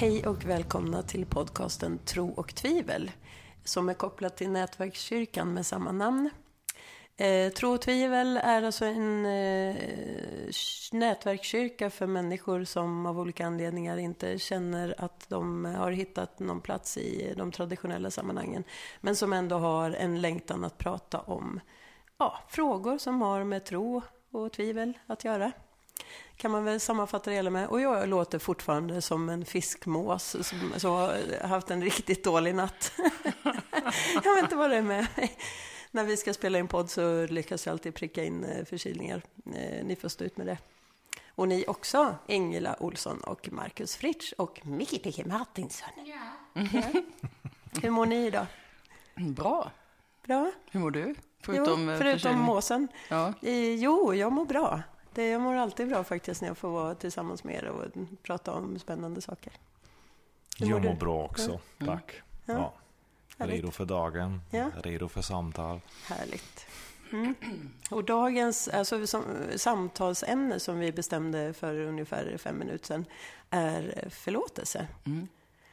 Hej och välkomna till podcasten Tro och tvivel som är kopplad till Nätverkskyrkan med samma namn. Eh, tro och tvivel är alltså en eh, nätverkskyrka för människor som av olika anledningar inte känner att de har hittat någon plats i de traditionella sammanhangen. Men som ändå har en längtan att prata om ja, frågor som har med tro och tvivel att göra kan man väl sammanfatta det hela med. Och jag låter fortfarande som en fiskmås som, som har haft en riktigt dålig natt. jag vet inte vad det är med mig. När vi ska spela in podd så lyckas jag alltid pricka in eh, förkylningar. Eh, ni får stå ut med det. Och ni också, Ingela Olsson och Marcus Fritsch och Micke Picke Martinsson. Ja. ja. Hur mår ni idag? Bra. Bra. Hur mår du? Förutom, jo, förutom måsen. Ja. Jo, jag mår bra. Det, jag mår alltid bra faktiskt när jag får vara tillsammans med er och prata om spännande saker. Hur jag mår du? bra också, ja. tack. Ja. Ja. Redo för dagen, ja. redo för samtal. Härligt. Mm. Och dagens alltså, som, samtalsämne som vi bestämde för ungefär fem minuter sedan är förlåtelse. Mm.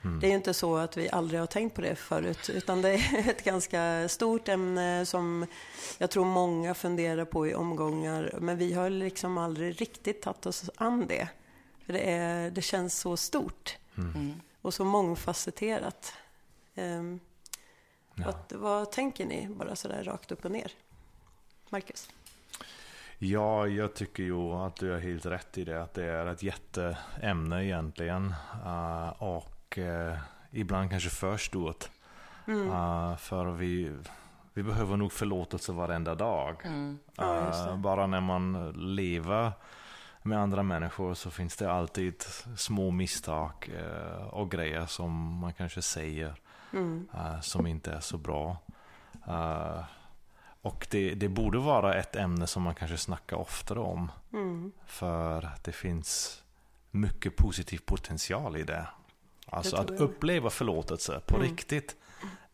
Mm. Det är ju inte så att vi aldrig har tänkt på det förut, utan det är ett ganska stort ämne som jag tror många funderar på i omgångar, men vi har liksom aldrig riktigt tagit oss an det. För det, är, det känns så stort mm. mm. och så mångfacetterat. Um, ja. vad, vad tänker ni, bara sådär rakt upp och ner? Marcus? Ja, jag tycker ju att du har helt rätt i det. Att det är ett jätteämne egentligen. Uh, och eh, ibland kanske för stort. Mm. Uh, för vi, vi behöver nog förlåtelse varenda dag. Mm. Ja, uh, bara när man lever med andra människor så finns det alltid små misstag uh, och grejer som man kanske säger mm. som inte är så bra. och det, det borde vara ett ämne som man kanske snackar oftare om. Mm. För det finns mycket positiv potential i det. Alltså att uppleva förlåtelse på mm. riktigt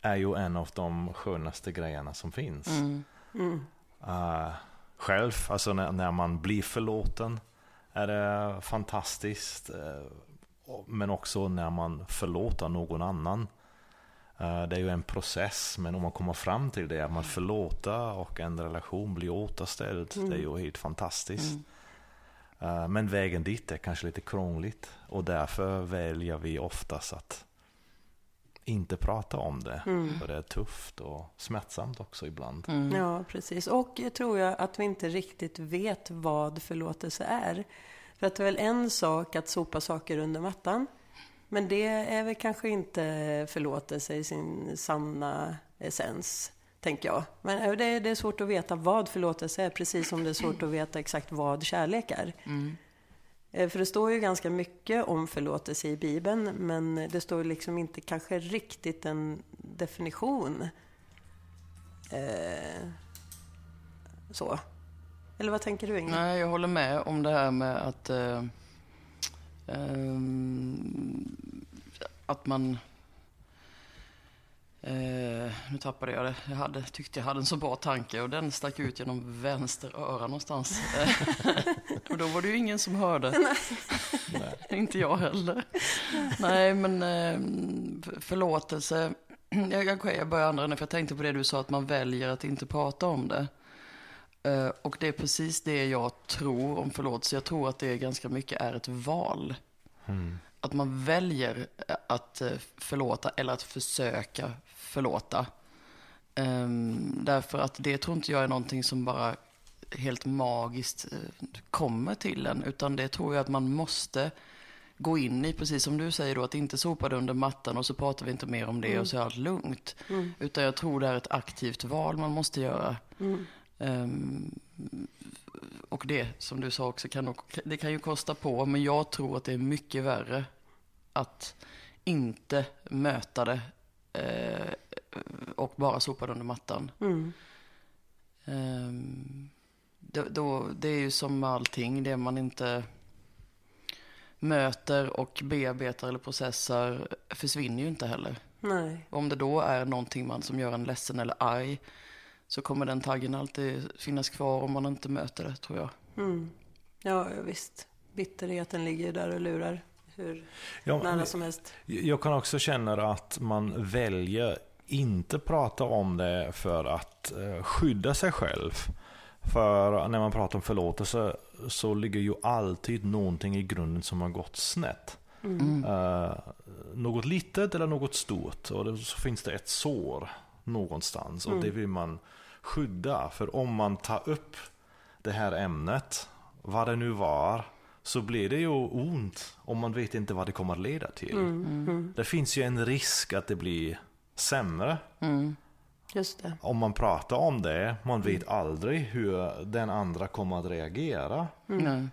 är ju en av de skönaste grejerna som finns. Mm. Mm. Uh, själv, alltså när, när, man blir förlåten är det fantastiskt. Uh, men också när man förlåter någon annan. Uh, det är ju en process, men om man kommer fram till det, att man förlåter och en relation blir återställd, mm. det är ju helt fantastiskt. Eh, men vägen dit är kanske lite krångligt och därför väljer vi oftast att inte prata om det. Mm. För det är tufft och smärtsamt också ibland. Mm. Ja, precis. Och jag tror jag att vi inte riktigt vet vad förlåtelse är. För att det är väl en sak att sopa saker under mattan. Men det är väl kanske inte förlåtelse i sin sanna essens tänker jag. Men eh, det är, det är svårt att veta vad förlåtelse är, precis som det är svårt att veta exakt vad kärlek är. Mm. Eh, för det står ju ganska mycket om förlåtelse i Bibeln, men det står liksom inte kanske riktigt en definition. Eh, så. Eller vad tänker du Ingrid? Nej, jag håller med om det här med att, eh, eh, att man Eh, nu tappade jag det. Jag hade, tyckte jag hade en så bra tanke och den stack ut genom vänster öra någonstans. och då var det ju ingen som hörde. Nej. Inte jag heller. Nej, men eh, förlåtelse. Jag, jag, jag börjar andra för jag tänkte på det du sa att man väljer att inte prata om det. Eh, och det är precis det jag tror om förlåtelse. Jag tror att det ganska mycket är ett val. Mm att man väljer att eh, förlåta eller att försöka förlåta. Um, därför att det tror inte jag är någonting som bara helt magiskt uh, kommer till en. Utan det tror jag att man måste gå in i, precis som du säger då, att inte sopa det under mattan och så pratar vi inte mer om det mm. och så är allt lugnt. Mm. Utan jag tror det är ett aktivt val man måste göra. Mm. Um, och det, som du sa också, kan, det kan ju kosta på. Men jag tror att det är mycket värre att inte möta det eh, och bara sopa det under mattan. Mm. Um, det, då, det är ju som med allting, det man inte möter och bearbetar eller processar försvinner ju inte heller. Nej. Om det då är någonting man som gör en ledsen eller arg så kommer den taggen alltid finnas kvar om man inte möter det, tror jag. Mm. Ja, visst. Bitterheten ligger där och lurar hur ja, nära som helst. Jag kan också känna att man väljer inte prata om det för att eh, skydda sig själv. För när man pratar om förlåtelse så ligger ju alltid någonting i grunden som har gått snett. Mm. Uh, något litet eller något stort och så finns det ett sår någonstans och mm. det vill man skydda. För om man tar upp det här ämnet, vad det nu var, så blir det ju ont om man vet inte vad det kommer att leda till. Mm. mm. Det finns ju en risk att det blir sämre. Mm. Just det. Om man pratar om det, man vet aldrig hur den andra kommer att reagera. Mm.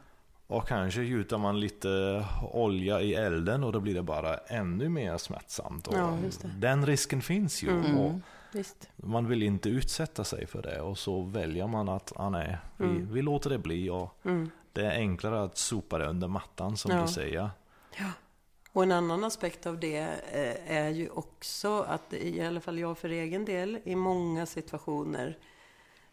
Och kanske gjuter man lite olja i elden och då blir det bara ännu mer smärtsamt. Ja, den risken finns ju. Mm. Och man vill inte utsätta sig för det och så väljer man att ah, nej, vi, mm. vi låter det bli. Och mm. Det är enklare att sopa det under mattan som ja. du säger. Ja. Och en annan aspekt av det eh, är ju också att i alla fall jag för egen del i många situationer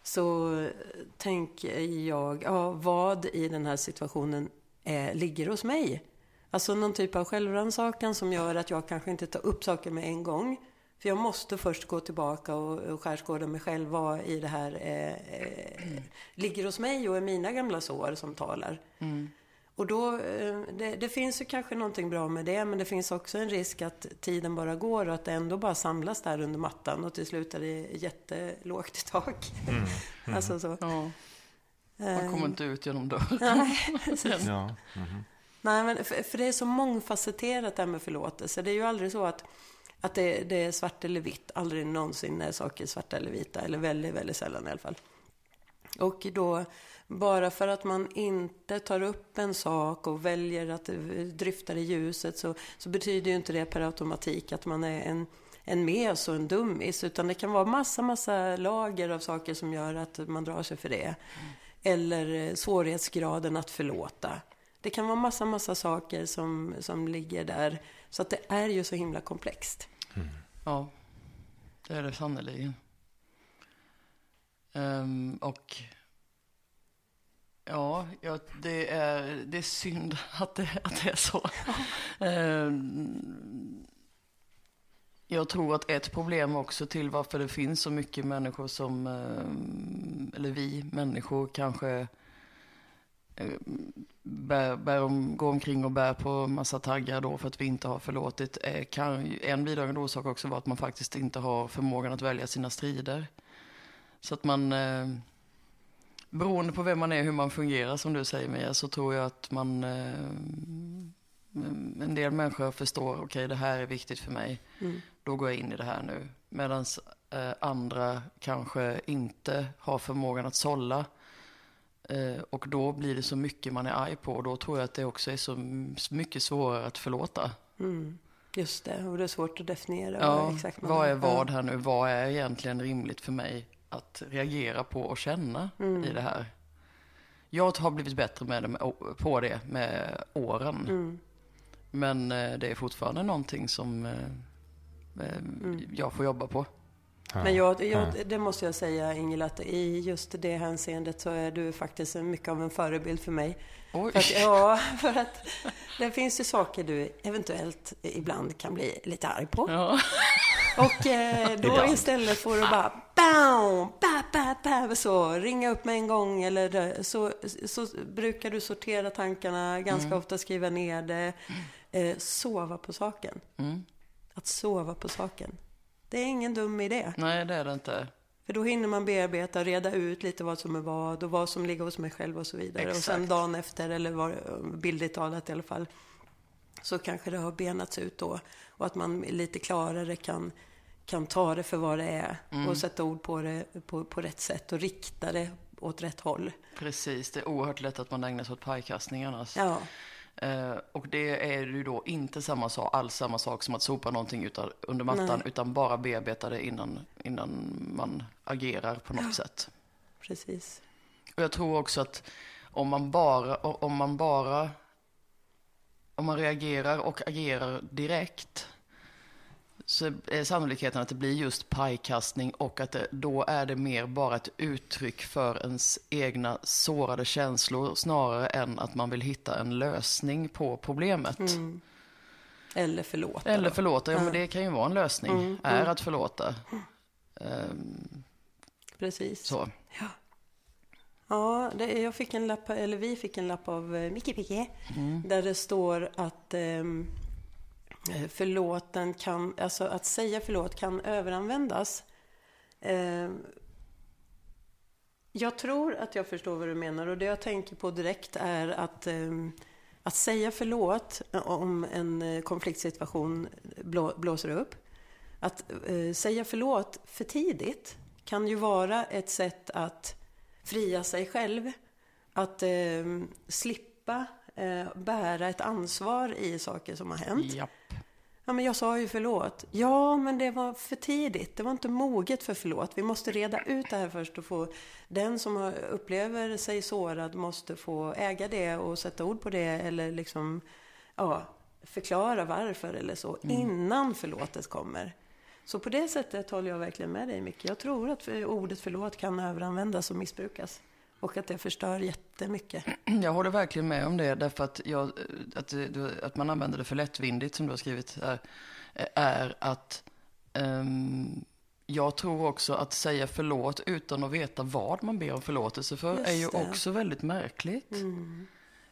så tänker jag, ja, vad i den här situationen är, ligger hos mig? Alltså någon typ av självrannsakan som gör att jag kanske inte tar upp saker med en gång. För jag måste först gå tillbaka och, och skärskåda mig själv vad i det här eh, eh, ligger hos mig och är mina gamla sår som talar. Mm. Och då, eh, det, det, finns ju kanske någonting bra med det, men det finns också en risk att tiden bara går och att det ändå bara samlas där under mattan och till slut är det jättelågt i tak. Mm. Mm. alltså så. Ja. Man kommer inte ut genom dörren. Nej, ja. Mm. Nej, men för, för, det är så mångfacetterat det här med förlåtelse. Det är ju aldrig så att, att det, det är svart eller vitt. Aldrig någonsin är saker svarta eller vita, eller väldigt, väldigt sällan i alla fall. Och då bara för att man inte tar upp en sak och väljer att dryfta det i ljuset så, så betyder ju inte det per automatik att man är en, en mes och en dummis. Utan det kan vara massa, massa lager av saker som gör att man drar sig för det. Mm. Eller svårighetsgraden att förlåta. Det kan vara massa, massa saker som, som ligger där. Så att det är ju så himla komplext. Mm. Ja, det är det sannerligen. Um, och Ja, ja det, är, det är synd att det, att det är så. Ehm, jag tror att ett problem också till varför det finns så mycket människor som, ehm, eller vi människor kanske ehm, bär, bär om, går omkring och bär på massa taggar då för att vi inte har förlåtit. Eh, kan, en bidragande orsak också vara att man faktiskt inte har förmågan att välja sina strider. Så att man beroende på vem man är, hur man fungerar som du säger Mia, så tror jag att man eh, en del människor förstår, okej okay, det här är viktigt för mig, mm. då går jag in i det här nu. Medan eh, andra kanske inte har förmågan att sålla. Eh, och då blir det så mycket man är arg på och då tror jag att det också är så mycket svårare att förlåta. Mm. Just det, och det är svårt att definiera. Ja, exakt vad är vad här nu? Vad är egentligen rimligt för mig att reagera på och känna mm. i det här. Jag har blivit bättre med det, med, på det med åren. Mm. Men eh, det är fortfarande någonting som eh, eh, mm. jag får jobba på. Men jag, jag, det måste jag säga Ingela, att i just det hänseendet så är du faktiskt mycket av en förebild för mig. Oj. För att, ja, för att det finns ju saker du eventuellt ibland kan bli lite arg på. Ja. Och eh, då istället för att bara bam, ba, ba, ba, så ringa upp med en gång eller så, så brukar du sortera tankarna, ganska mm. ofta skriva ner det. Eh, sova på saken. Mm. Att sova på saken. Det är ingen dum idé. Nej, det är det inte. För då hinner man bearbeta, reda ut lite vad som är vad och vad som ligger hos mig själv och så vidare. Exakt. Och sen dagen efter, eller var, bildligt talat i alla fall, så kanske det har benats ut då. Och att man lite klarare kan, kan ta det för vad det är mm. och sätta ord på det på, på rätt sätt och rikta det åt rätt håll. Precis, det är oerhört lätt att man ägnar sig åt pajkastning annars. Ja. Uh, och det är ju då inte samma sak, alls samma sak som att sopa någonting utan, under mattan, Nej. utan bara bearbeta det innan, innan man agerar på något ja. sätt. Precis. Och jag tror också att om man bara, om man bara om man reagerar och agerar direkt så är sannolikheten att det blir just pajkastning och att det, då är det mer bara ett uttryck för ens egna sårade känslor snarare än att man vill hitta en lösning på problemet. Mm. Eller förlåta. Eller förlåta, ja, men det kan ju vara en lösning, mm, är mm. att förlåta. Um, Precis. Så. Ja. Ja, det, jag fick en lapp, eller vi fick en lapp av eh, Micke Picke, mm. där det står att eh, förlåten kan, alltså att säga förlåt kan överanvändas. Eh, jag tror att jag förstår vad du menar och det jag tänker på direkt är att eh, att säga förlåt om en eh, konfliktsituation blå, blåser upp. Att eh, säga förlåt för tidigt kan ju vara ett sätt att fria sig själv. Att eh, slippa eh, bära ett ansvar i saker som har hänt. Japp. Ja, men jag sa ju förlåt. Ja, men det var för tidigt. Det var inte moget för förlåt. Vi måste reda ut det här först och få... Den som upplever sig sårad måste få äga det och sätta ord på det eller liksom... Ja, förklara varför eller så mm. innan förlåtet kommer. Så på det sättet håller jag verkligen med dig Micke. Jag tror att ordet förlåt kan överanvändas och missbrukas. Och att det förstör jättemycket. Jag håller verkligen med om det. Därför att, jag, att, att man använder det för lättvindigt som du har skrivit här. Är att um, jag tror också att säga förlåt utan att veta vad man ber om förlåtelse för Just är ju det. också väldigt märkligt. Mm.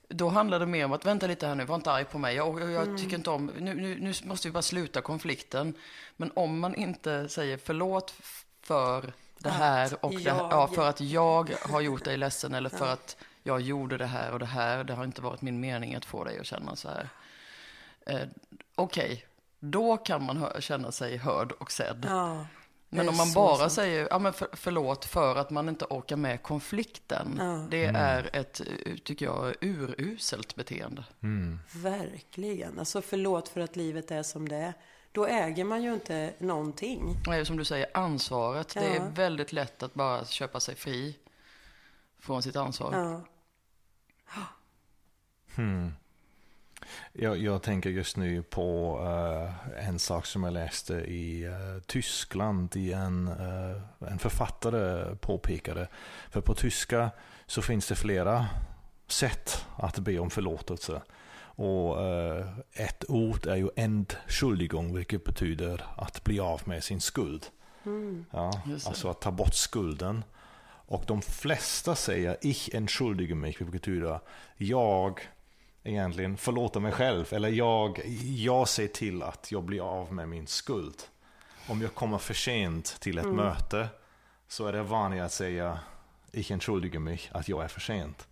Då handlar det mer om att, vänta lite här nu, var inte arg på mig. Jag, jag mm. tycker inte om, nu, nu, nu måste vi bara sluta konflikten. Men om man inte säger förlåt för det här och det här, ja, för att jag har gjort dig ledsen eller för att jag gjorde det här och det här. Det har inte varit min mening att få dig att känna så här. Eh, Okej, okay. då kan man känna sig hörd och sedd. Ja. Men om man bara sant. säger ja, men för, förlåt för att man inte orkar med konflikten. Ja. Det mm. är ett, tycker jag, uruselt beteende. Mm. Verkligen. Alltså förlåt för att livet är som det är. Då äger man ju inte någonting. Nej, som du säger, ansvaret. Ja. Det är väldigt lätt att bara köpa sig fri från sitt ansvar. Ja. Hmm. Jag, jag, tänker just nu på uh, en sak som jag läste i uh, Tyskland. I en, uh, en författare påpekade. För på tyska så finns det flera sätt att be om förlåtelse. Och ett ord är ju Entschuldigung, vilket betyder att bli av med sin skuld. Mm. Ja, alltså att ta bort skulden. Och de flesta säger Ich entschuldige mich, vilket betyder jag egentligen förlåta mig själv. Eller jag, jag ser till att jag blir av med min skuld. Om jag kommer för sent till ett mm. möte så är det vanligt att säga Ich entschuldige mich, att jag är för sent.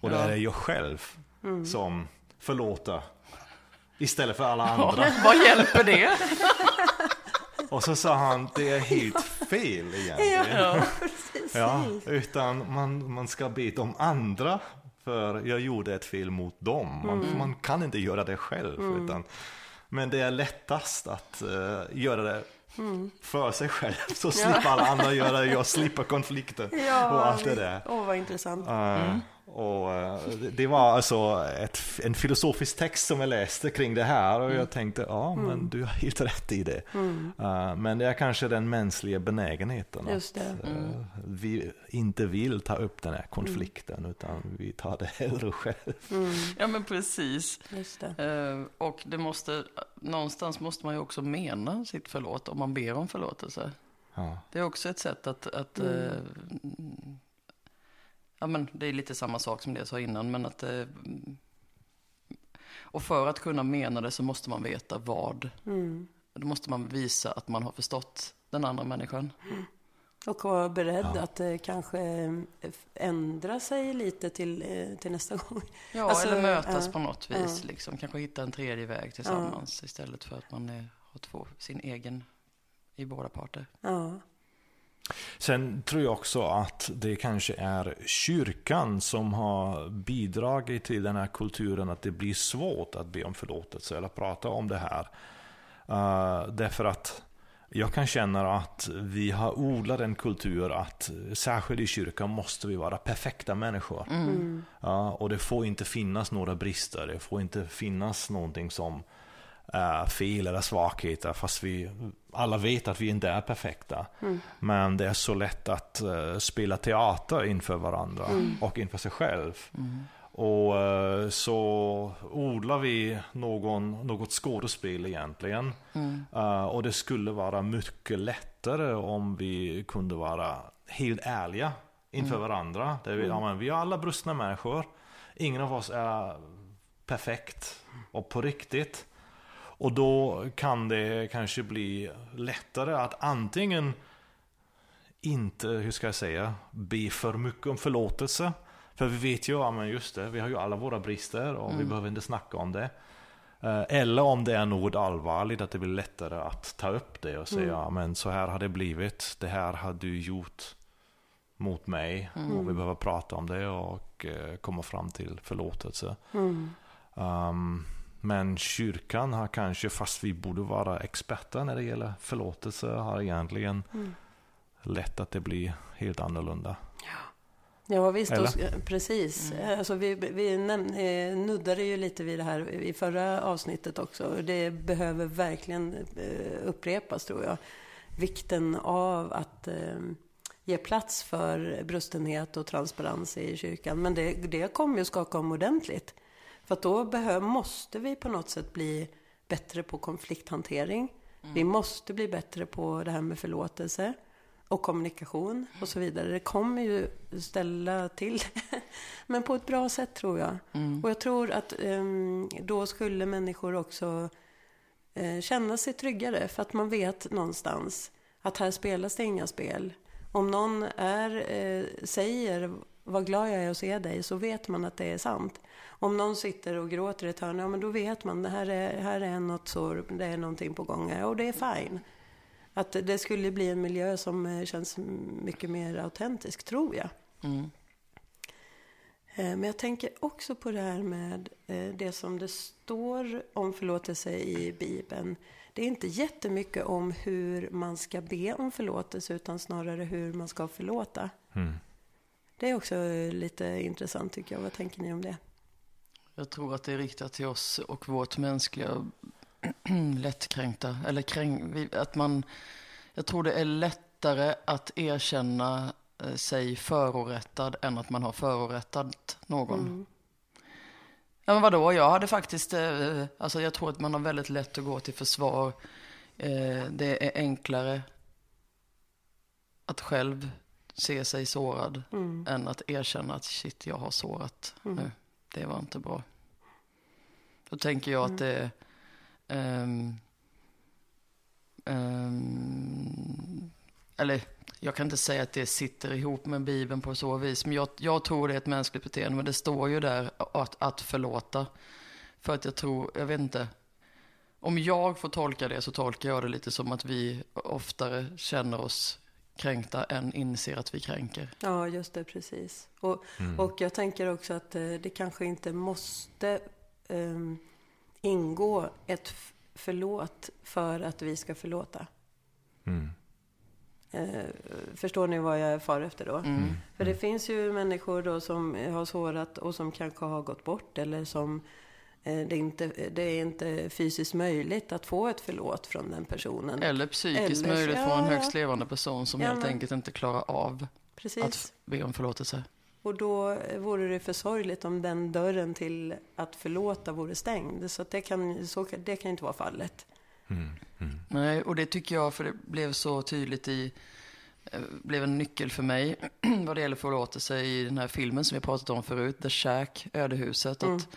Och ja. då är det jag själv mm. som förlåter istället för alla andra. Ja, vad hjälper det? Och så sa han, det är helt fel egentligen. Ja, ja, utan man, man ska be de andra för jag gjorde ett fel mot dem. Man, mm. man kan inte göra det själv. Mm. Utan, men det är lättast att uh, göra det mm. för sig själv. Så slipper ja. alla andra göra det. Jag slipper konflikten ja, och allt det där. Åh, oh, vad intressant. Uh, och uh, det var alltså ett, en filosofisk text som jag läste kring det här och jag mm. tänkte, ja mm. men du har helt rätt i det. Mm. Uh, men det är kanske den mänskliga benägenheten Just att uh, vi inte vill ta upp den här konflikten mm. utan vi tar det hellre själv. Mm. Ja men precis. Det. och det måste, någonstans måste man ju också mena sitt förlåt om man ber om förlåtelse. Ja. Det är också ett sätt att, att Ja, men det är lite samma sak som det jag sa innan, men att... Eh, och för att kunna mena det så måste man veta vad. Mm. Då måste man visa att man har förstått den andra människan. Mm. Och vara beredd ja. att eh, kanske eh, ändra sig lite till, eh, till nästa gång. Ja, alltså, eller mötas äh, på något vis. Äh. Liksom. Kanske hitta en tredje väg tillsammans äh. istället för att man är, har två, sin egen i båda parter. Ja. Sen tror jag också att det kanske är kyrkan som har bidragit till den här kulturen att det blir svårt att be om förlåtelse eller prata om det här. Uh, därför att jag kan känna att vi har odlat en kultur att särskilt i kyrkan måste vi vara perfekta människor. Mm. Uh, och det får inte finnas några brister, det får inte finnas någonting som uh, fel eller svagheter fast vi alla vet att vi inte är perfekta. Mm. Men det är så lätt att uh, spela teater inför varandra mm. och inför sig själv. Mm. Och uh, så odlar vi någon, något skådespel egentligen. Uh, och det skulle vara mycket lättare om vi kunde vara helt ärliga inför mm. varandra. Där vi, ja, men, vi är alla brustna människor. Ingen av oss är perfekt och på riktigt. Och då kan det kanske bli lättare att antingen inte, hur ska jag säga, be för mycket om förlåtelse. För vi vet ju, ja men just det, vi har ju alla våra brister och mm. vi behöver inte snacka om det. Eh, eller om det är något allvarligt, att det blir lättare att ta upp det och säga, mm. ja men så här har det blivit, det här har du gjort mot mig mm. och vi behöver prata om det och eh, komma fram till förlåtelse. Um, men kyrkan har kanske, fast vi borde vara experter när det gäller förlåtelse, har egentligen mm. lätt att det blir helt annorlunda. Ja, visst. Och, precis. Mm. Alltså, vi vi eh, nuddade ju lite vid det här i förra avsnittet också. Det behöver verkligen eh, upprepas, tror jag. Vikten av att eh, ge plats för brustenhet och transparens i kyrkan. Men det, det kommer ju skaka om ordentligt. För att då behöv, måste vi på något sätt bli bättre på konflikthantering. Mm. Vi måste bli bättre på det här med förlåtelse och kommunikation och så vidare. Det kommer ju ställa till Men på ett bra sätt tror jag. Mm. Och jag tror att um, då skulle människor också uh, känna sig tryggare. För att man vet någonstans att här spelas det inga spel. Om någon är, uh, säger vad glad jag är att se dig så vet man att det är sant. Om någon sitter och gråter i ett hörn, ja men då vet man det här är, här är något sår, det är någonting på gång och det är fine. Att det skulle bli en miljö som eh, känns mycket mer autentisk, tror jag. Mm. Eh, men jag tänker också på det här med eh, det som det står om förlåtelse i Bibeln. Det är inte jättemycket om hur man ska be om förlåtelse utan snarare hur man ska förlåta. Mm. Det är också lite intressant tycker jag. Vad tänker ni om det? Jag tror att det är riktat till oss och vårt mänskliga lättkränkta, eller kränk, att man, jag tror det är lättare att erkänna eh, sig förorättad än att man har förorättat någon. Mm. Ja men vadå, jag hade faktiskt, eh, alltså jag tror att man har väldigt lätt att gå till försvar. Eh, det är enklare att själv se sig sårad mm. än att erkänna att shit, jag har sårat mm. nu. Det var inte bra. Då tänker jag att det Um, um, eller jag kan inte säga att det sitter ihop med Bibeln på så vis, men jag, jag tror det är ett mänskligt beteende. Men det står ju där att, att förlåta. För att jag tror, jag vet inte. Om jag får tolka det så tolkar jag det lite som att vi oftare känner oss kränkta än inser att vi kränker. Ja, just det, precis. Och, mm. och jag tänker också att eh, det kanske inte måste um, ingå ett förlåt för att vi ska förlåta. Mm. Eh, förstår ni vad jag far efter då? Mm. För det finns ju människor då som har sårat och som kanske har gått bort eller som eh, det, inte, det är inte fysiskt möjligt att få ett förlåt från den personen. Eller psykiskt eller, möjligt ja, från en högst levande person som ja, helt men, enkelt inte klarar av precis. att be om förlåtelse. Och då vore det för sorgligt om den dörren till att förlåta vore stängd. Så det kan, så, det kan inte vara fallet. Mm, mm. Nej, och det tycker jag, för det blev så tydligt i, eh, blev en nyckel för mig vad det gäller förlåtelse i den här filmen som vi pratat om förut, The Shack, ödehuset. Mm. Att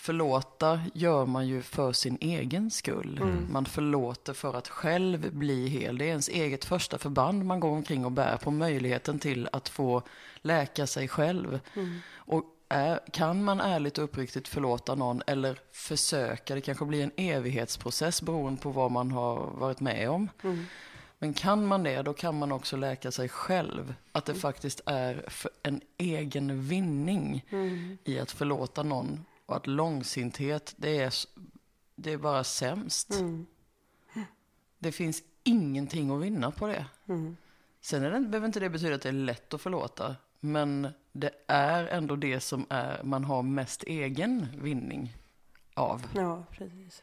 förlåta gör man ju för sin egen skull. Mm. Man förlåter för att själv bli hel. Det är ens eget första förband man går omkring och bär på möjligheten till att få läka sig själv. Mm. Och är, kan man ärligt och uppriktigt förlåta någon eller försöka, det kanske blir en evighetsprocess beroende på vad man har varit med om. Mm. Men kan man det, då kan man också läka sig själv. Att det mm. faktiskt är en egen vinning mm. i att förlåta någon och att långsinthet, det är, det är bara sämst. Mm. Det finns ingenting att vinna på det. Mm. Sen är det, behöver inte det betyda att det är lätt att förlåta. Men det är ändå det som är, man har mest egen vinning av. Ja, precis.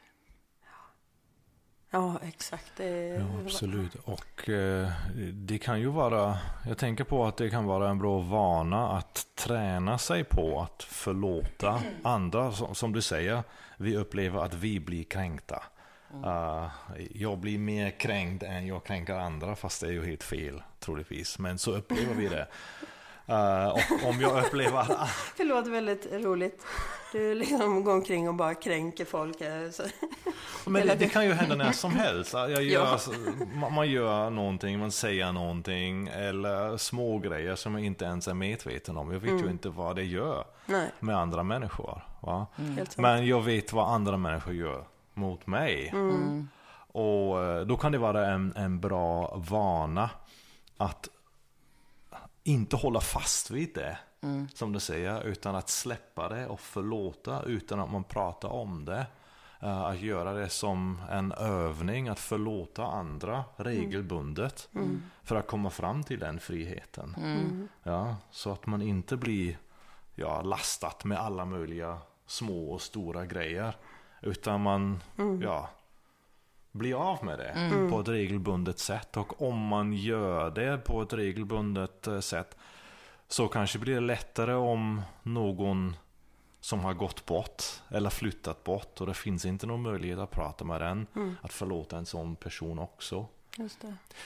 Ja, exakt. Det... Ja, absolut. Och eh, det kan ju vara, jag tänker på att det kan vara en bra vana att träna sig på att förlåta andra. Som, som du säger, vi upplever att vi blir kränkta. Uh, jag blir mer kränkt än jag kränker andra, fast det är ju helt fel troligtvis. Men så upplever vi det. Uh, och om jag upplever. Det låter väldigt roligt. Du liksom går omkring och bara kränker folk. Eh, så. Men det, det, kan ju hända när som helst. Jag gör, ja. Man gör någonting, man säger någonting eller små grejer som jag inte ens är medveten om. Jag vet mm. ju inte vad det gör Nej. med andra människor. Mm. Men jag vet vad andra människor gör mot mig. Mm. Och eh, då kan det vara en, en bra vana att inte hålla fast vid det. Mm. Som du säger, utan att släppa det och förlåta utan att man pratar om det. Uh, att göra det som en övning, att förlåta andra regelbundet. Mm. mm. För att komma fram till den friheten. Mm. Ja, så att man inte blir ja, lastat med alla möjliga små och stora grejer. Utan man, mm. ja, bli av med det mm. på ett regelbundet sätt. Och om man gör det på ett regelbundet eh, sätt så kanske blir det lättare om någon som har gått bort eller flyttat bort och det finns inte någon möjlighet att prata med den. Mm. Att förlåta en sån person också.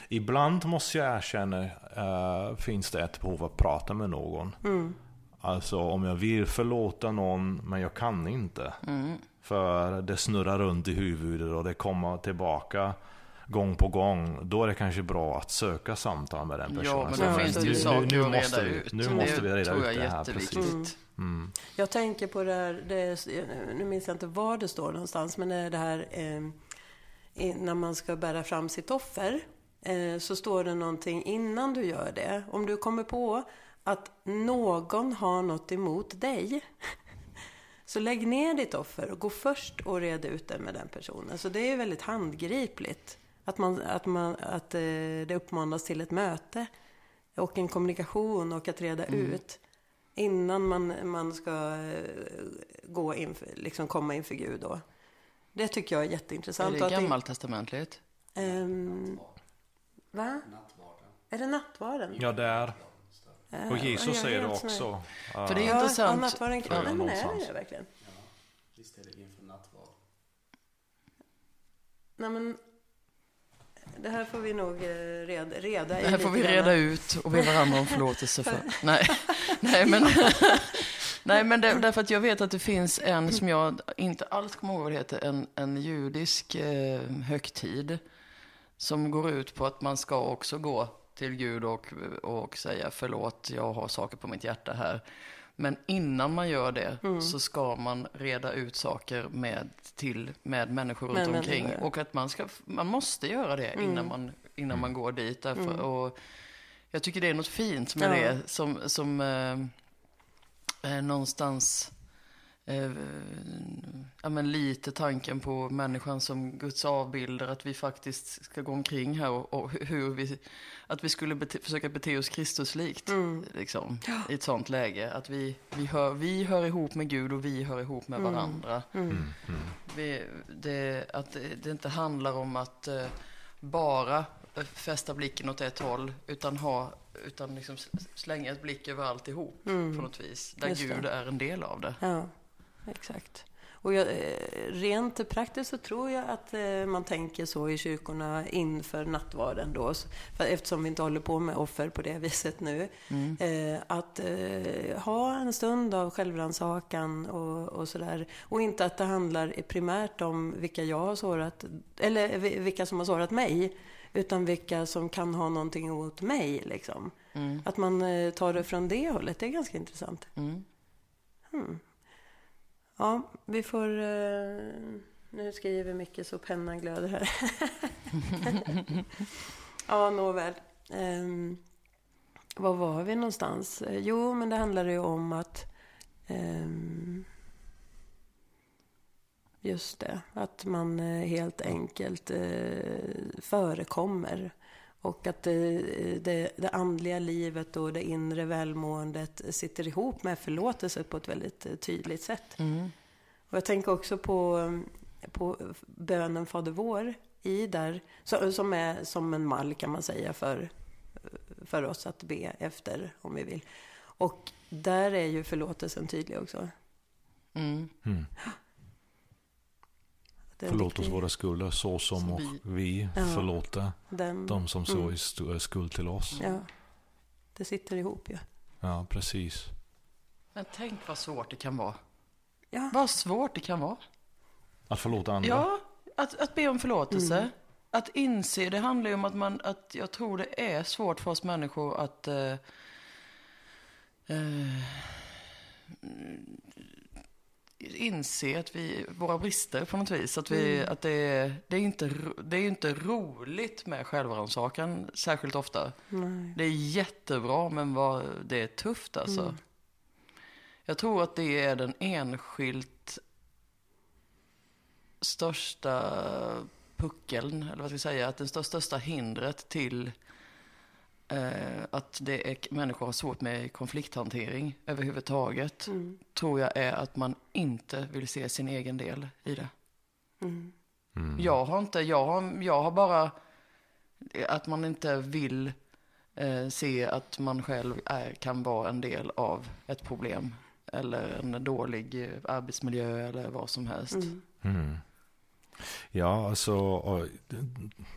Ibland måste jag erkänna uh, finns det ett behov att prata med någon. Mm. Alltså om jag vill förlåta någon men jag kan inte. Mm. För det snurrar runt i huvudet och det kommer tillbaka gång på gång. Då är det kanske bra att söka samtal med den personen. Ja, men då finns det ju saker nu, nu att reda vi, ut. Nu måste vi reda ut det här. Precis. Mm. Mm. Jag tänker på det här, det, nu minns jag inte var det står någonstans, men det här eh, när man ska bära fram sitt offer. Eh, så står det någonting innan du gör det. Om du kommer på att någon har något emot dig. Så lägg ner ditt offer och gå först och red ut det med den personen. Så det är väldigt handgripligt. Att, man, att, man, att eh, det uppmanas till ett möte och en kommunikation och att reda mm. ut innan man, man ska eh, gå inför, liksom komma inför Gud. Då. Det tycker jag är jätteintressant. Är det gammaltestamentligt? Um, va? Nattvarden. Är det nattvarden? Ja, det är. Och Jesus säger det också. För det är intressant. Ja, nattvarden kväll. Nej, men är det det verkligen? Ja, visst är det inför nattvard. Nej, men det här får vi nog eh, reda, reda Det här får vi reda ut och be varandra om förlåtelse för. nej, nej, men, nej, men det, därför att jag vet att det finns en som jag inte alls kommer ihåg vad det heter, en, en judisk eh, högtid som går ut på att man ska också gå till Gud och, och säga förlåt, jag har saker på mitt hjärta här. Men innan man gör det mm. så ska man reda ut saker med, till, med människor runt men, omkring. Men, och att man, ska, man måste göra det mm. innan, man, innan man går dit. Därför, mm. och jag tycker det är något fint med ja. det som, som eh, eh, någonstans eh, ja, men lite tanken på människan som Guds avbilder, att vi faktiskt ska gå omkring här och, och hur vi, att vi skulle bete, försöka bete oss Kristuslikt, mm. liksom, ja. i ett sånt läge. Att vi, vi, hör, vi hör ihop med Gud och vi hör ihop med mm. varandra. Mm. mm. Vi, det, att det, det, inte handlar om att uh, bara fästa blicken åt ett håll, utan ha utan liksom slänga ett blick över alltihop mm. på något vis. Där Just Gud det. är en del av det. Ja exakt. Och jag, eh, rent praktiskt så tror jag att eh, man tänker så i kyrkorna inför nattvarden då, för eftersom vi inte håller på med offer på det viset nu. Mm. Eh, att ha en stund av självrannsakan och, och sådär. Och inte att det handlar primärt om vilka jag har sårat, eller vilka som har sårat mig, utan vilka som kan ha någonting emot mig. Liksom. Mm. Att man tar det från det hållet, det är ganska intressant. Mm. Hmm. Ja, vi får... Eh, nu skriver mycket så pennan glöder här. ja, nåväl. Um, var var vi någonstans? Eh, jo, men det handlade ju om att... Um, just det, att man eh, helt enkelt förekommer. Och att det, det, det, andliga livet och det inre välmåendet sitter ihop med förlåtelse på ett väldigt tydligt sätt. Mm. Och jag tänker också på, på bönen Fader vår i där, som är som en mall kan man säga för, för oss att be efter om vi vill. Och där är ju förlåtelsen tydlig också. Mm. Mm. Förlåt oss våra skulder så som, vi, vi ja, förlåter den, de som så mm. är skuld till oss. Ja, det sitter ihop ju. Ja. ja, precis. Men tänk vad svårt det kan vara. Ja. Vad svårt det kan vara. Att förlåta andra? Ja, att, att be om förlåtelse. Mm. Att inse, det handlar ju om att man, att jag tror det är svårt för oss människor att uh, uh, inse att vi, våra brister på något vis. Att, vi, mm. att det, det, är inte, det är inte roligt med självrannsakan särskilt ofta. Nej. Det är jättebra men vad, det är tufft alltså. Mm. Jag tror att det är den enskilt största puckeln, eller vad ska jag säga, att det största hindret till eh, att det är, människor har svårt med konflikthantering överhuvudtaget, mm. tror jag är att man inte vill se sin egen del i det. Mm. Mm. Jag har inte, jag har, jag har bara, att man inte vill eh, se att man själv är, kan vara en del av ett problem. Eller en dålig arbetsmiljö eller vad som helst. Mm. Ja, alltså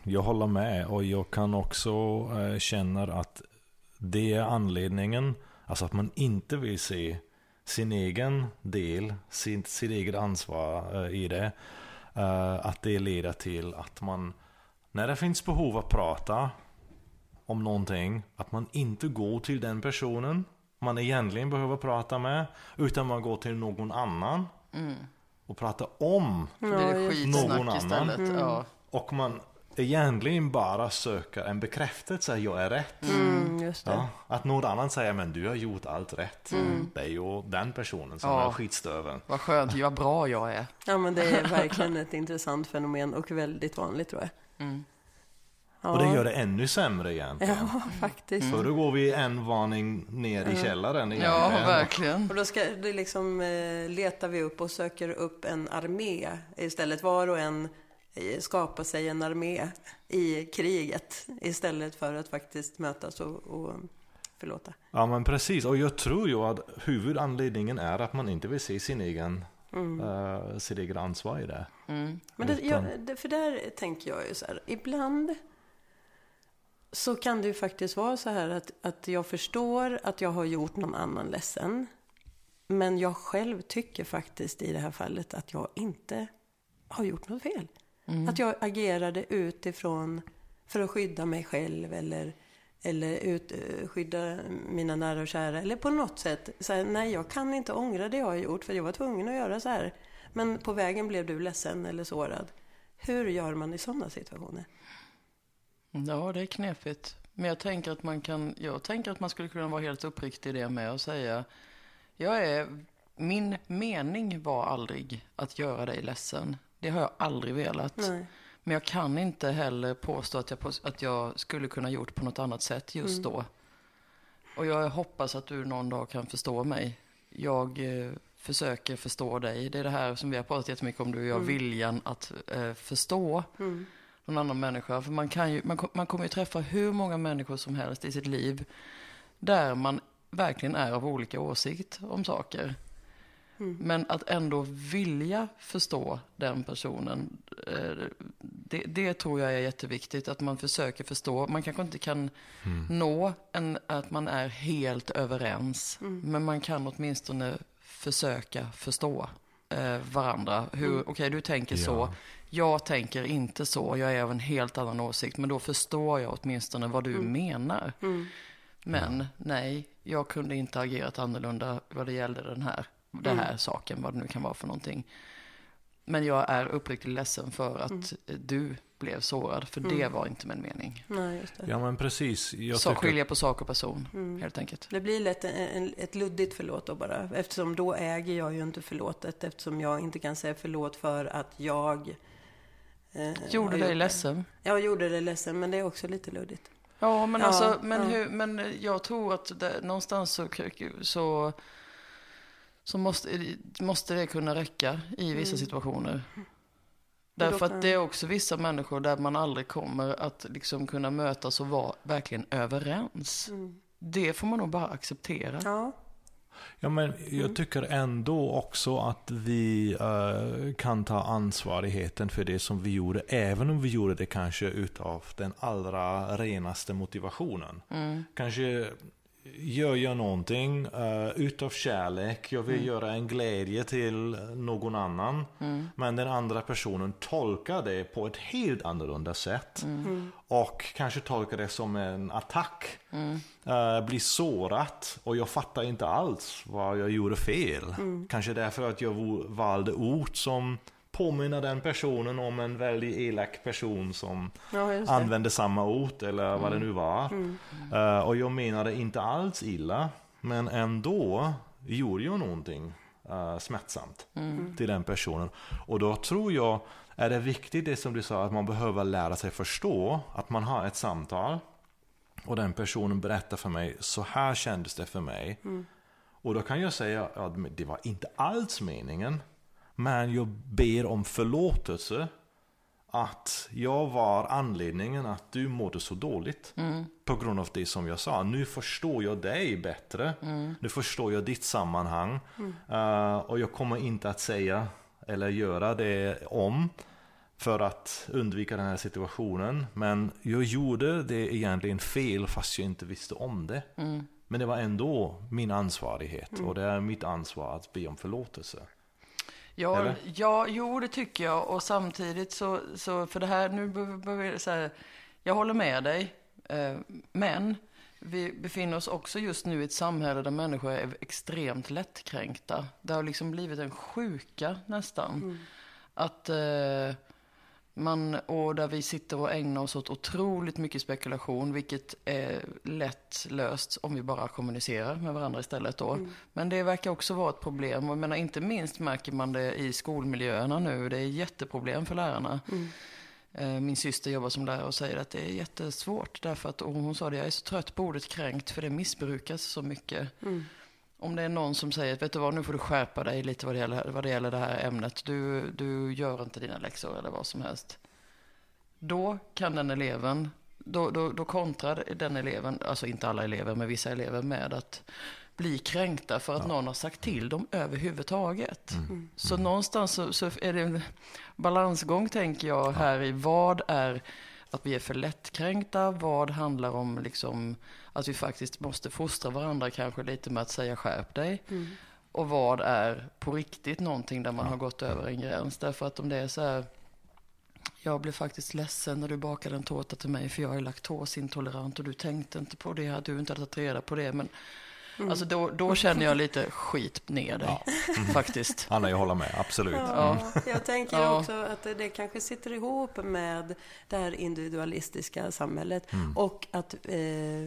jag håller med och jag kan också eh, känna att det är anledningen, alltså att man inte vill se sin egen del, sin, sitt eget ansvar eh, i det. Eh, att det leder till att man, när det finns behov att prata om någonting, att man inte går till den personen man egentligen behöver prata med, utan man går till någon annan. Mm och prata om ja, någon annan. Mm. Ja. Och man egentligen bara söker en bekräftelse att jag är rätt. Mm, mm ja, att någon annan säger men du har gjort allt rätt. Mm. Det är ju den personen som ja. är skitstöveln. Vad skönt, vad bra jag är. Ja men det är verkligen ett intressant fenomen och väldigt vanligt tror jag. Mm. Ja. Och det gör det ännu sämre egentligen. Ja, faktiskt. För då går vi en varning ner i källaren igen. Ja, verkligen. Och då ska, det liksom, eh, letar vi upp och söker upp en armé istället. Var och en eh, skapar sig en armé i kriget istället för att faktiskt mötas och, och förlåta. Ja, men precis. Och jag tror ju att huvudanledningen är att man inte vill se sin egen Mm. Uh, sitt eget ansvar i det. Mm. Men det, jag, det, för där tänker jag ju så här, ibland så kan det ju faktiskt vara så här att, att jag förstår att jag har gjort någon annan ledsen. Men jag själv tycker faktiskt i det här fallet att jag inte har gjort något fel. Mm. Att jag agerade utifrån för att skydda mig själv eller, eller ut, eh, skydda mina nära och kära. Eller på något sätt, så här, nej jag kan inte ångra det jag har gjort för jag var tvungen att göra så här. Men på vägen blev du ledsen eller sårad. Hur gör man i sådana situationer? Ja, det är knepigt. Men jag tänker att man kan, jag tänker att man skulle kunna vara helt uppriktig i det med och säga, jag är, min mening var aldrig att göra dig ledsen. Det har jag aldrig velat. Nej. Men jag kan inte heller påstå att jag, att jag skulle kunna gjort på något annat sätt just mm. då. Och jag hoppas att du någon dag kan förstå mig. Jag eh, försöker förstå dig. Det är det här som vi har pratat jättemycket om, du och jag, mm. viljan att eh, förstå. Mm någon annan människa. För man, kan ju, man, man kommer ju träffa hur många människor som helst i sitt liv där man verkligen är av olika åsikt om saker. Mm. Men att ändå vilja förstå den personen, eh, det, det, tror jag är jätteviktigt. Att man försöker förstå. Man kanske inte kan mm. nå en, att man är helt överens. Mm. Men man kan åtminstone försöka förstå eh, varandra. Hur, mm. Okej, okay, du tänker ja. så jag tänker inte så, jag är av en helt annan åsikt, men då förstår jag åtminstone vad du mm. menar. Mm. Men nej, jag kunde inte agerat annorlunda vad det gällde den här, den mm. här saken, vad det nu kan vara för någonting. Men jag är uppriktigt ledsen för att mm. du blev sårad, för det mm. var inte min mening. Nej, just det. Ja, men precis. Jag Så skilja på sak och person, mm. helt enkelt. Det blir lätt en, en, ett luddigt förlåt då bara. Eftersom då äger jag ju inte förlåtet. Eftersom jag inte kan säga förlåt för att jag Eh, gjorde dig ledsen? Jag gjorde det ledsen, men det är också lite luddigt. Ja, men, ja, alltså, men, ja. Hur, men jag tror att det, någonstans så, så, så måste, måste det kunna räcka i vissa mm. situationer. Därför att det är också vissa människor där man aldrig kommer att liksom kunna mötas och vara verkligen överens. Mm. Det får man nog bara acceptera. Ja. Ja, men jag mm. tycker ändå också att vi uh, kan ta ansvarigheten för det som vi gjorde, även om vi gjorde det kanske utav den allra renaste motivationen. Mm. Kanske gör jag någonting uh, utav kärlek, jag vill mm. göra en glädje till någon annan. Mm. Men den andra personen tolkar det på ett helt annorlunda sätt. Mm. Och kanske tolkar det som en attack. Uh, blir sårat och jag fattar inte alls vad jag gjorde fel. Mm. Kanske därför att jag valde ord som påminner den personen om en väldigt elak person som ja, använde samma ord eller mm. vad det mm. nu var. Mm. Uh, och jag menade inte alls illa, men ändå gjorde jag någonting uh, smärtsamt mm. till den personen. Och då tror jag är det viktigt det som du sa, att man behöver lära sig förstå att man har ett samtal och den personen berättar för mig, så här kändes det för mig. Mm. Och då kan jag säga att det var inte alls meningen. Men jag ber om förlåtelse att jag var anledningen att du mådde så dåligt. Mm. På grund av det som jag sa. Nu förstår jag dig bättre. Mm. Nu förstår jag ditt sammanhang. Mm. Uh, och jag kommer inte att säga eller göra det om. För att undvika den här situationen. Men jag gjorde det egentligen fel fast jag inte visste om det. Mm. Men det var ändå min ansvarighet. Och det är mitt ansvar att be om förlåtelse. Ja, ja, jo det tycker jag. Och samtidigt så, så för det här, nu behöver så här, jag håller med dig. Eh, men vi befinner oss också just nu i ett samhälle där människor är extremt lättkränkta. Det har liksom blivit en sjuka nästan. Mm. Att eh, man, och där vi sitter och ägnar oss åt otroligt mycket spekulation, vilket är lätt löst om vi bara kommunicerar med varandra istället då. Mm. Men det verkar också vara ett problem. Och menar, inte minst märker man det i skolmiljöerna nu. Det är jätteproblem för lärarna. Mm. Eh, min syster jobbar som lärare och säger att det är jättesvårt. Därför att, hon sa det, jag är så trött på ordet kränkt för det missbrukas så mycket. Mm om det är någon som säger, vet du vad, nu får du skärpa dig lite vad det gäller, vad det, gäller det här ämnet. Du, du gör inte dina läxor eller vad som helst. Då kan den eleven, då, då, då kontrar den eleven, alltså inte alla elever, men vissa elever med att bli kränkta för att ja. någon har sagt till dem överhuvudtaget. Mm. mm. Så någonstans så, så, är det en balansgång, tänker jag, här i vad är att vi är för lättkränkta, vad handlar om liksom att vi faktiskt måste fostra varandra kanske lite med att säga skärp dig. Mm. Och vad är på riktigt någonting där man har gått över en gräns. Därför att om det är så här, jag blev faktiskt ledsen när du bakade en tårta till mig för jag är laktosintolerant och du tänkte inte på det, du inte hade tagit reda på det. Men Mm. Alltså då, då känner jag lite skit ner dig, ja. mm. faktiskt. Anna, jag håller med, absolut. Ja, mm. Jag tänker ja. också att det kanske sitter ihop med det här individualistiska samhället mm. och att eh,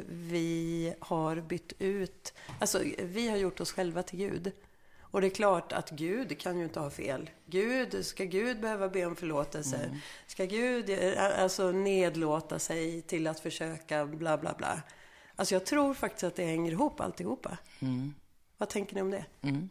vi har bytt ut, alltså vi har gjort oss själva till Gud. Och det är klart att Gud kan ju inte ha fel. Gud, ska Gud behöva be om förlåtelse? Mm. Ska Gud eh, alltså nedlåta sig till att försöka bla bla bla? Alltså jag tror faktiskt att det hänger ihop alltihopa. Mm. Vad tänker ni om det? Mm.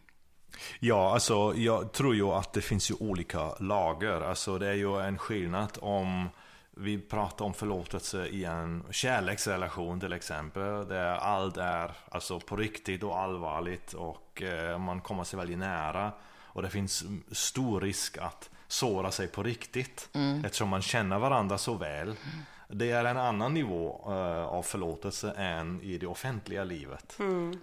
Ja, alltså jag tror ju att det finns ju olika lager. Alltså det är ju en skillnad om vi pratar om förlåtelse i en kärleksrelation till exempel. Där allt är alltså på riktigt och allvarligt och eh, man kommer sig väldigt nära. Och det finns stor risk att såra sig på riktigt. Mm. Eftersom man känner varandra så väl. Mm. Det är en annan nivå uh, av förlåtelse än i det offentliga livet. Mm.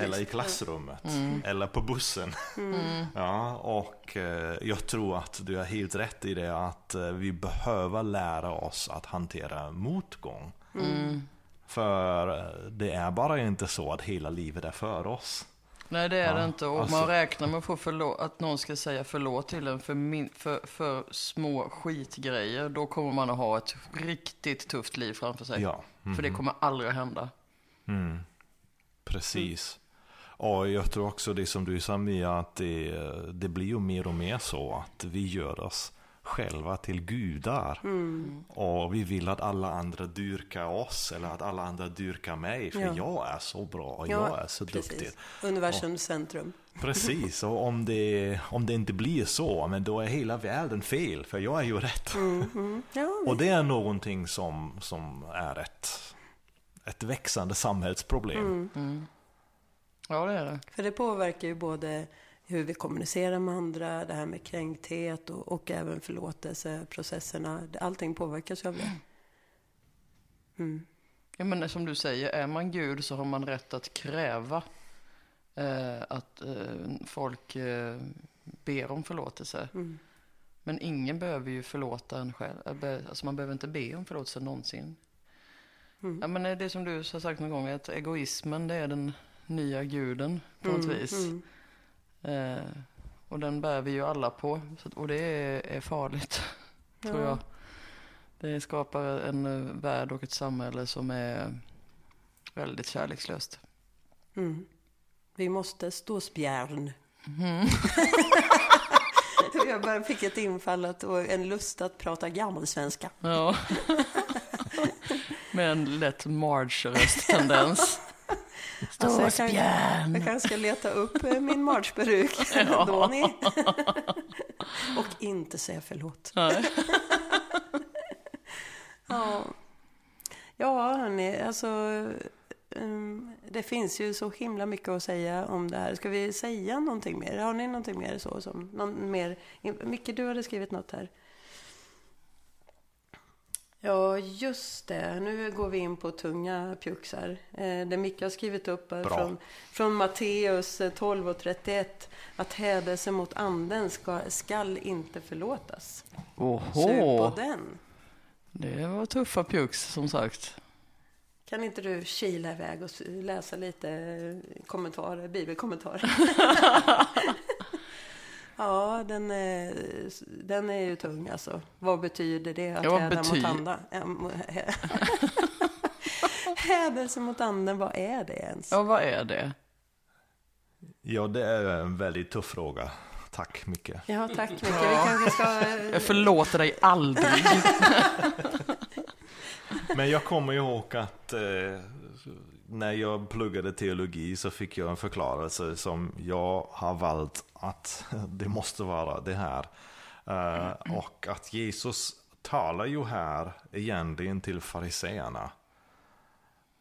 Eller i klassrummet. Mm. Eller på bussen. Mm. ja, och uh, jag tror att du har helt rätt i det att uh, vi behöver lära oss att hantera motgång. Mm. För det är bara inte så att hela livet är för oss. Nej det är ja, det inte. Och alltså... man räknar med att, få förlåt, att någon ska säga förlåt till en för, min, för, för små skitgrejer. Då kommer man att ha ett riktigt tufft liv framför sig. Ja. Mm. För det kommer aldrig att hända. Mm. Precis. Och jag tror också det som du sa Mia, att det, det blir ju mer och mer så att vi gör oss själva till gudar. Mm. Och vi vill att alla andra dyrkar oss eller att alla andra dyrkar mig. För ja. jag är så bra och ja, jag är så precis. duktig. Universums centrum. Precis, och om det, om det inte blir så, men då är hela världen fel. För jag är ju rätt. Mm, mm. Ja, och det är någonting som, som är ett, ett växande samhällsproblem. Mm. mm. Ja, det är det. För det påverkar ju både hur vi kommunicerar med andra, det här med kränkthet och, och även förlåtelseprocesserna. Allting påverkas ju av det. Mm. Ja, men som du säger, är man Gud så har man rätt att kräva eh, att eh, folk eh, ber om förlåtelse. Mm. Men ingen behöver ju förlåta en själv. Alltså man behöver inte be om förlåtelse någonsin. Mm. Ja, men det är som du har sagt någon gång, att egoismen det är den nya guden på något mm. vis. Eh, och den bär vi ju alla på. Så, och det är, är farligt, ja. tror jag. Det skapar en eh, värld och ett samhälle som är väldigt kärlekslöst. Mm. Vi måste stå spjärn. Mm. jag bara fick ett infall att, och en lust att prata gammalsvenska. Ja. Med en lätt Marge-röst-tendens. Alltså, jag, kan, jag kanske ska leta upp eh, min marchperuk ja. då ni. Och inte säga förlåt. ja. ja, hörni, alltså um, det finns ju så himla mycket att säga om det här. Ska vi säga någonting mer? Har ni någonting mer så som, någon mer? Micke, du hade skrivit något här. Ja, just det. Nu går vi in på tunga pjuxar. Eh, det Micke har skrivit upp är från, från Matteus 12 eh, och 31. Att hädelse mot anden ska, skall inte förlåtas. Oho! Sug på den. Det var tuffa pjux som sagt. Kan inte du kila iväg och läsa lite kommentarer, bibelkommentarer? Ja, den är, den är ju tung alltså. Vad betyder det att ja, häda bety... mot anden? Hädelse mot anden, vad är det ens? Ja, vad är det? Ja, det är en väldigt tuff fråga. Tack mycket. Ja, tack mycket. Ja. Vi kanske ska... Jag förlåter dig aldrig. Men jag kommer ihåg att eh, när jag pluggade teologi så fick jag en förklarelse som jag har valt att det måste vara det här. Uh, och att Jesus talar ju här egentligen till fariseerna.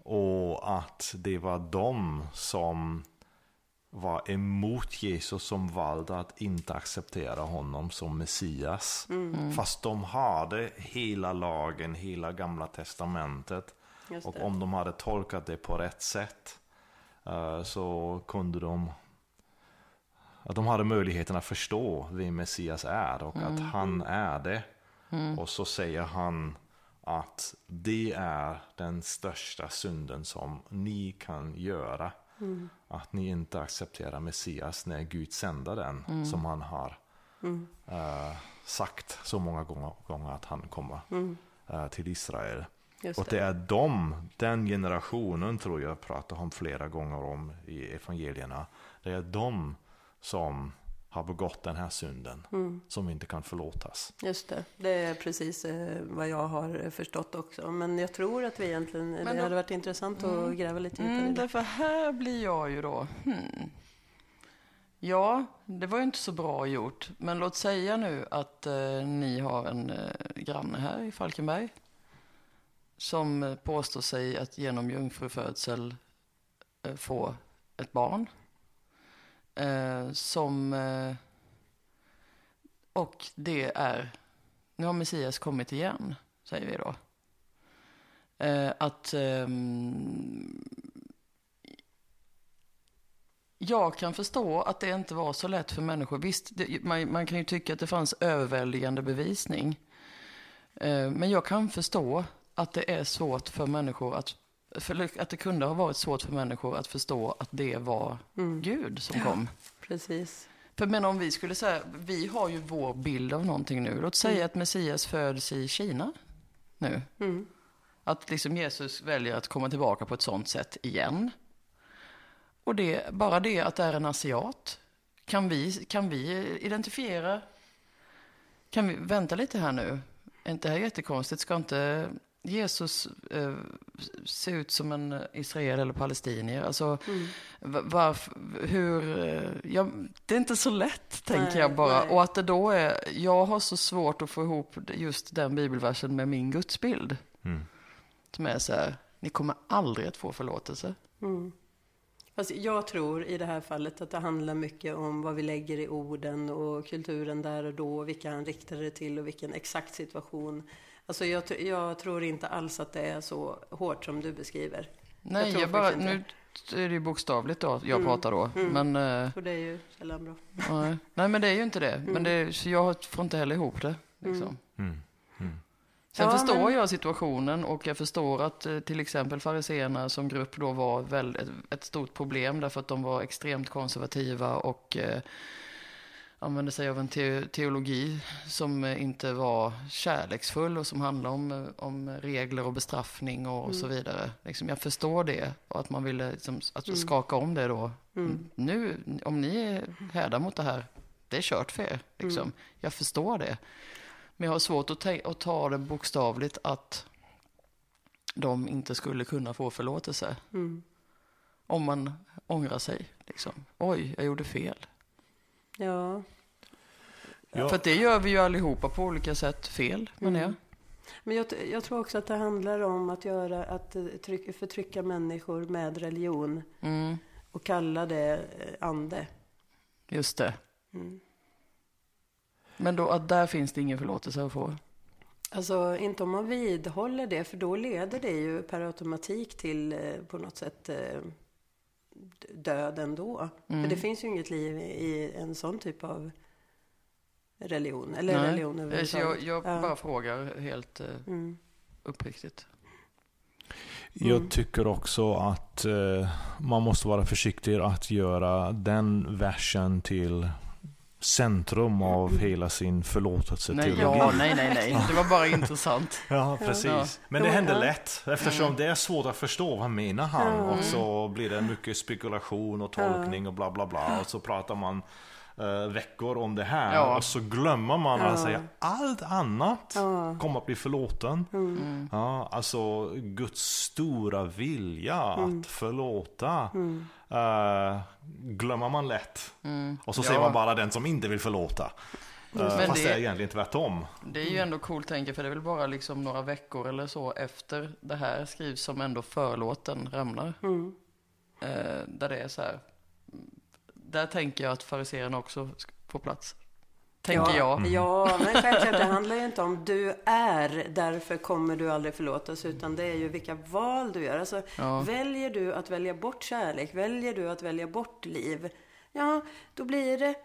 Och att det var de som var emot Jesus som valde att inte acceptera honom som Messias. Mm. Fast de hade hela lagen, hela gamla testamentet. Och om de hade tolkat det på rätt sätt uh, så kunde de att de hade möjligheten att förstå vem Messias är och mm. att han är det. Mm. Och så säger han att det är den största synden som ni kan göra. Mm. Att ni inte accepterar Messias när Gud sänder den mm. som han har uh, sagt så många gånger, gånger att han kommer uh, till Israel. Just och det. det är de, den generationen tror jag pratar om flera gånger om i evangelierna. Det är de som har begått den här synden mm. som inte kan förlåtas. Just det, det är precis eh, vad jag har förstått också. Men jag tror att vi egentligen, Men det hade varit intressant mm. att gräva lite djupare mm, i det. Därför här blir jag ju då, hmm. Ja, det var ju inte så bra gjort. Men låt säga nu att eh, ni har en eh, granne här i Falkenberg som påstår sig att genom jungfrufödsel eh, få ett barn. Eh, som... Eh, och det är... Nu har Messias kommit igen, säger vi då. Eh, att... Ehm, jag kan förstå att det inte var så lätt för människor. Visst, det, man, man, kan ju tycka att det fanns överväldigande bevisning. Eh, men jag kan förstå att det är svårt för människor att för att det kunde ha varit svårt för människor att förstå att det var mm. Gud som kom. Precis. För men om vi skulle säga, vi har ju vår bild av någonting nu. Låt säga mm. att Messias föds i Kina nu. Mm. Att liksom Jesus väljer att komma tillbaka på ett sånt sätt igen. Och det, bara det att det är en asiat, kan vi, kan vi identifiera Kan vi vänta lite här nu? Är inte det här jättekonstigt? Ska inte Jesus eh, se ut som en israel eller palestinier? Alltså, mm. varför, hur, eh, ja, det är inte så lätt, tänker nej, jag bara. Nej. Och att det då är, jag har så svårt att få ihop just den bibelversen med min gudsbild. Mm. Som är så här, ni kommer aldrig att få förlåtelse. Mm. Fast jag tror i det här fallet att det handlar mycket om vad vi lägger i orden och kulturen där och då, vilka han riktar det till och vilken exakt situation. Alltså jag, jag tror inte alls att det är så hårt som du beskriver. Nej, jag, jag bara, nu är det ju bokstavligt då jag mm. pratar då. Mm. Men, eh, och det är ju sällan bra. Nej, nej men det är ju inte det. Mm. Men det, så jag får inte heller ihop det. Liksom. Mm. Mm. mm. Sen ja, förstår men... jag situationen och jag förstår att eh, till exempel fariseerna som grupp då var väldigt, ett stort problem därför att de var extremt konservativa och eh, använde sig av en te teologi som eh, inte var kärleksfull och som handlade om, eh, om regler och bestraffning och, mm. så vidare. Liksom, jag förstår det och att man ville liksom, att mm. skaka om det då. Mm. Nu, om ni är härdar mot det här, det är kört för er. Liksom. Mm. Jag förstår det. Men jag har svårt att, att ta det bokstavligt att de inte skulle kunna få förlåtelse. Mm. Om man ångrar sig. Liksom. Oj, jag gjorde fel. Ja. ja. För det gör vi ju allihopa på olika sätt fel, men mm. Men jag, jag, tror också att det handlar om att göra, att eh, tryck, förtrycka människor med religion. Mm. Och kalla det eh, ande. Just det. Mm. Men då, att där finns det ingen förlåtelse att få? Alltså inte om man vidhåller det, för då leder det ju per automatik till eh, på något sätt eh, död ändå. Mm. För det finns ju inget liv i en sån typ av religion. Eller Nej. religion överhuvudtaget. Jag, jag ja. bara frågar helt eh, mm. uppriktigt. Jag mm. tycker också att eh, man måste vara försiktig att göra den versen till centrum av hela sin förlåtelseteologi. Nej, ja, nej, nej, nej. Det var bara intressant. Ja, precis. Men det händer lätt eftersom mm. det är svårt att förstå vad menar han och så blir det mycket spekulation och tolkning och bla bla bla och så pratar man uh, veckor om det här ja. och så glömmer man att säga allt annat kommer att bli förlåten. Mm. Ja, alltså Guds stora vilja att förlåta. Uh, glömmer man lätt. Mm. Och så ja. ser man bara den som inte vill förlåta. Uh, fast det, det är egentligen tvärtom. Det är ju ändå coolt tänker för det är väl bara liksom några veckor eller så efter det här skrivs som ändå förlåten rämnar. Mm. Uh, där det är så här. Där tänker jag att fariséerna också får plats. Tänker ja, jag. Mm. Ja, men självklart, det handlar ju inte om du är, därför kommer du aldrig förlåtas, utan det är ju vilka val du gör. Alltså, ja. väljer du att välja bort kärlek, väljer du att välja bort liv, ja, då blir det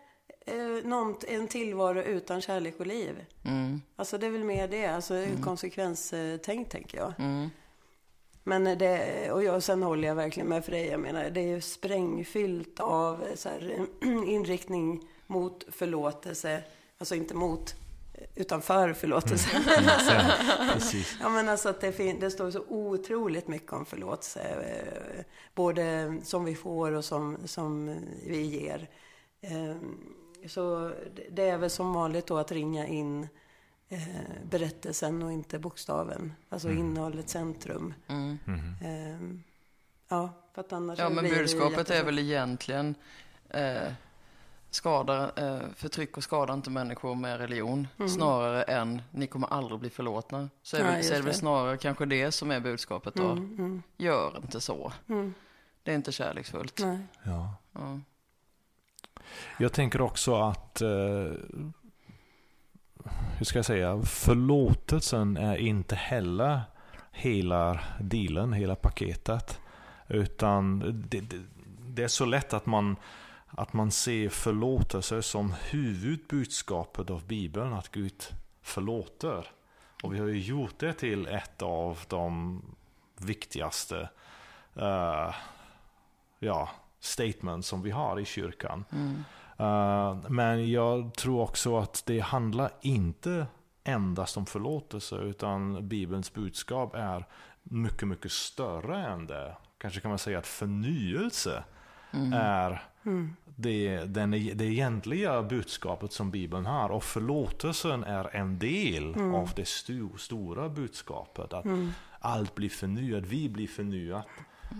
eh, något, en tillvaro utan kärlek och liv. Mm. Alltså det är väl mer det, alltså mm. konsekvenstänk tänker jag. Mm. Men det, och jag, sen håller jag verkligen med för dig, jag menar, det är ju sprängfyllt av så här, inriktning mot förlåtelse, alltså inte mot utan för förlåtelse. Mm. Precis. ja, men alltså att det, det står så otroligt mycket om förlåtelse. Eh, både som vi får och som, som vi ger. Ehm, så det är väl som vanligt då att ringa in eh, berättelsen och inte bokstaven. Alltså mm. innehållet, centrum. Mm. Mm. Ja, för att annars Ja, men budskapet är väl egentligen eh, skadar, eh, förtryck och skadar inte människor med religion. Mm. Snarare än ni kommer aldrig bli förlåtna. Så är, ja, väl, så är det väl snarare kanske det som är budskapet då. Mm, mm. Gör inte så. Mm. Det är inte kärleksfullt. Nej. Ja. ja. Jag tänker också att eh, hur ska jag säga, förlåtelsen är inte heller hela dealen, hela paketet. Utan det, det, det är så lätt att man att man ser förlåtelse som huvudbudskapet av Bibeln, att Gud förlåter. Och vi har ju gjort det till ett av de viktigaste uh, ja, statements som vi har i kyrkan. Mm. Uh, men jag tror också att det handlar inte endast om förlåtelse, utan Bibelns budskap är mycket, mycket större än det. Kanske kan man säga att förnyelse mm. är mm. Det, den, det egentliga budskapet som Bibeln har. Och förlåtelsen är en del mm. av det sto, stora budskapet. Att mm. allt blir förnyat, vi blir förnyat,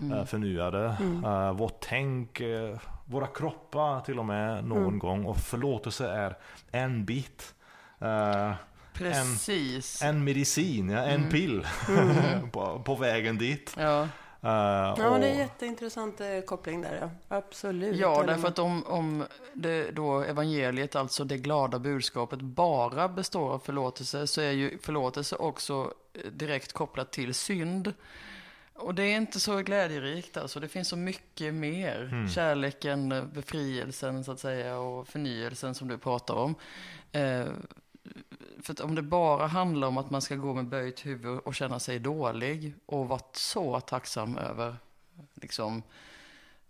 mm. uh, förnyade. Mm. Uh, vårt tänk, uh, våra kroppar till och med någon mm. gång. Och förlåtelse är en bit. Uh, Precis. En, en medicin, ja, en mm. pill mm. på, på, vägen dit. Ja. Uh, ja, och... det är jätteintressant eh, koppling där, ja. Absolut. Ja, därför att om, om det då evangeliet, alltså det glada budskapet, bara består av förlåtelse, så är ju förlåtelse också direkt kopplat till synd. Och det är inte så glädjerikt alltså. Det finns så mycket mer. Mm. Kärleken, befrielsen så att säga och förnyelsen som du pratar om. Eh, för om det bara handlar om att man ska gå med böjt huvud och känna sig dålig och vara så tacksam över, liksom,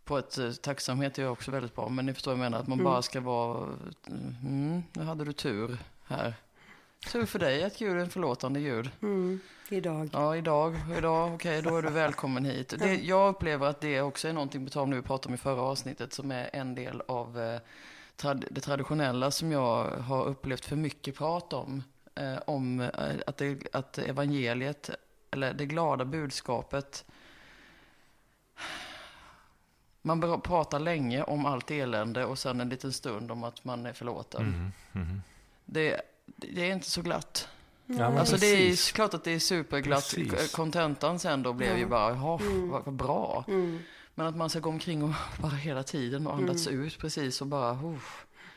på ett, eh, tacksamhet är också väldigt bra, men ni förstår vad jag menar, att man mm. bara ska vara, mm, nu hade du tur här. Tur för dig att Gud är en förlåtande Gud. Mm, idag. Ja, idag. Idag, okej, okay, då är du välkommen hit. Det, jag upplever att det också är någonting, på tal om det vi pratade om i förra avsnittet, som är en del av eh, trad det traditionella som jag har upplevt för mycket prat om. Eh, om eh, att, det, att evangeliet, eller det glada budskapet, man pratar länge om allt elände och sen en liten stund om att man är förlåten. Mm, mm. Det, det är inte så glatt. Ja, alltså det är klart att det är superglatt. Kontentan sen då blev ja. ju bara, jaha, mm. vad, bra. Mm. Men att man ska gå omkring och bara hela tiden och andas mm. ut precis och bara, oh,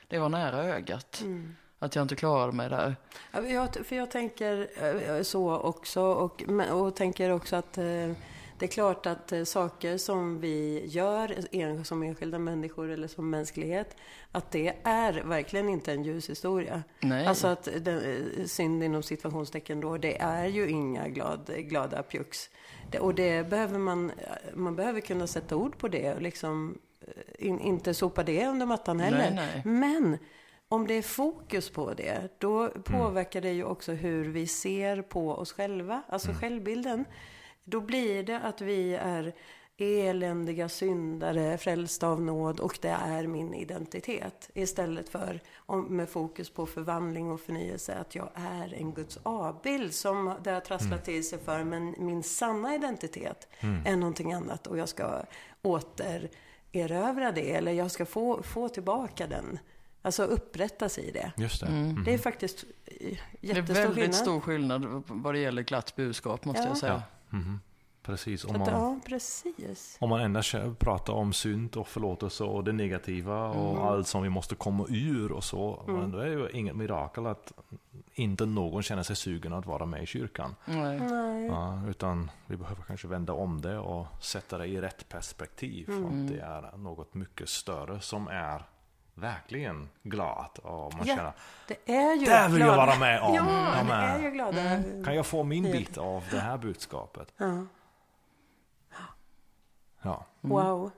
det var nära ögat. Mm. Att jag inte klarade mig där. Ja, för jag tänker eh, så också och, och tänker också att eh, det är klart att eh, saker som vi gör som enskilda människor eller som mänsklighet, att det är verkligen inte en ljushistoria. Nej. Alltså att den, synd inom situationstecken då, det är ju inga glad, glada. Det, och det behöver man, man behöver kunna sätta ord på det och liksom in, inte sopa det under mattan heller. Nej, nej. Men om det är fokus på det, då mm. påverkar det ju också hur vi ser på oss själva, alltså mm. självbilden. Då blir det att vi är eländiga syndare, frälsta av nåd och det är min identitet. Istället för med fokus på förvandling och förnyelse, att jag är en Guds avbild som det har trasslat mm. till sig för. Men min sanna identitet mm. är någonting annat och jag ska återerövra det, eller jag ska få, få tillbaka den Alltså upprättas i det. Just det. Mm. Det är faktiskt jättestor skillnad. Det är väldigt skillnad. stor skillnad vad det gäller glatt budskap måste ja. jag säga. Ja. Mm. Precis. Om man, ja, precis. Om man endast pratar om synd och förlåtelse och det negativa och mm. allt som vi måste komma ur och så. Mm. Men då är det ju inget mirakel att inte någon känner sig sugen att vara med i kyrkan. Nej. Ja, utan vi behöver kanske vända om det och sätta det i rätt perspektiv. Mm. För att det är något mycket större som är verkligen glad. Och man ja, känner, det är ju där vill glada. jag vara med om. Ja, det är ju glada. Mm. Kan jag få min bit av det här budskapet? Ja. ja. Mm. Wow.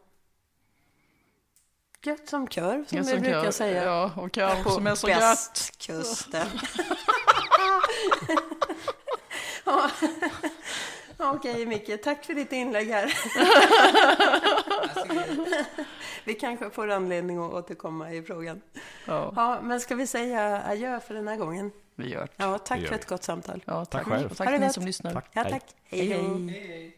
Gött som kör, som vi brukar kör. säga. Ja, och kör som är så gött. Västkusten. ja. Okej Micke, tack för ditt inlägg här. vi kanske får anledning att återkomma i frågan. Ja. ja. men ska vi säga adjö för den här gången? Vi gör det. Ja, tack för ett gott samtal. Ja, tack, tack själv. Tack, tack ni som lyssnar. Tack. Ja, tack. hej. hej. hej. hej.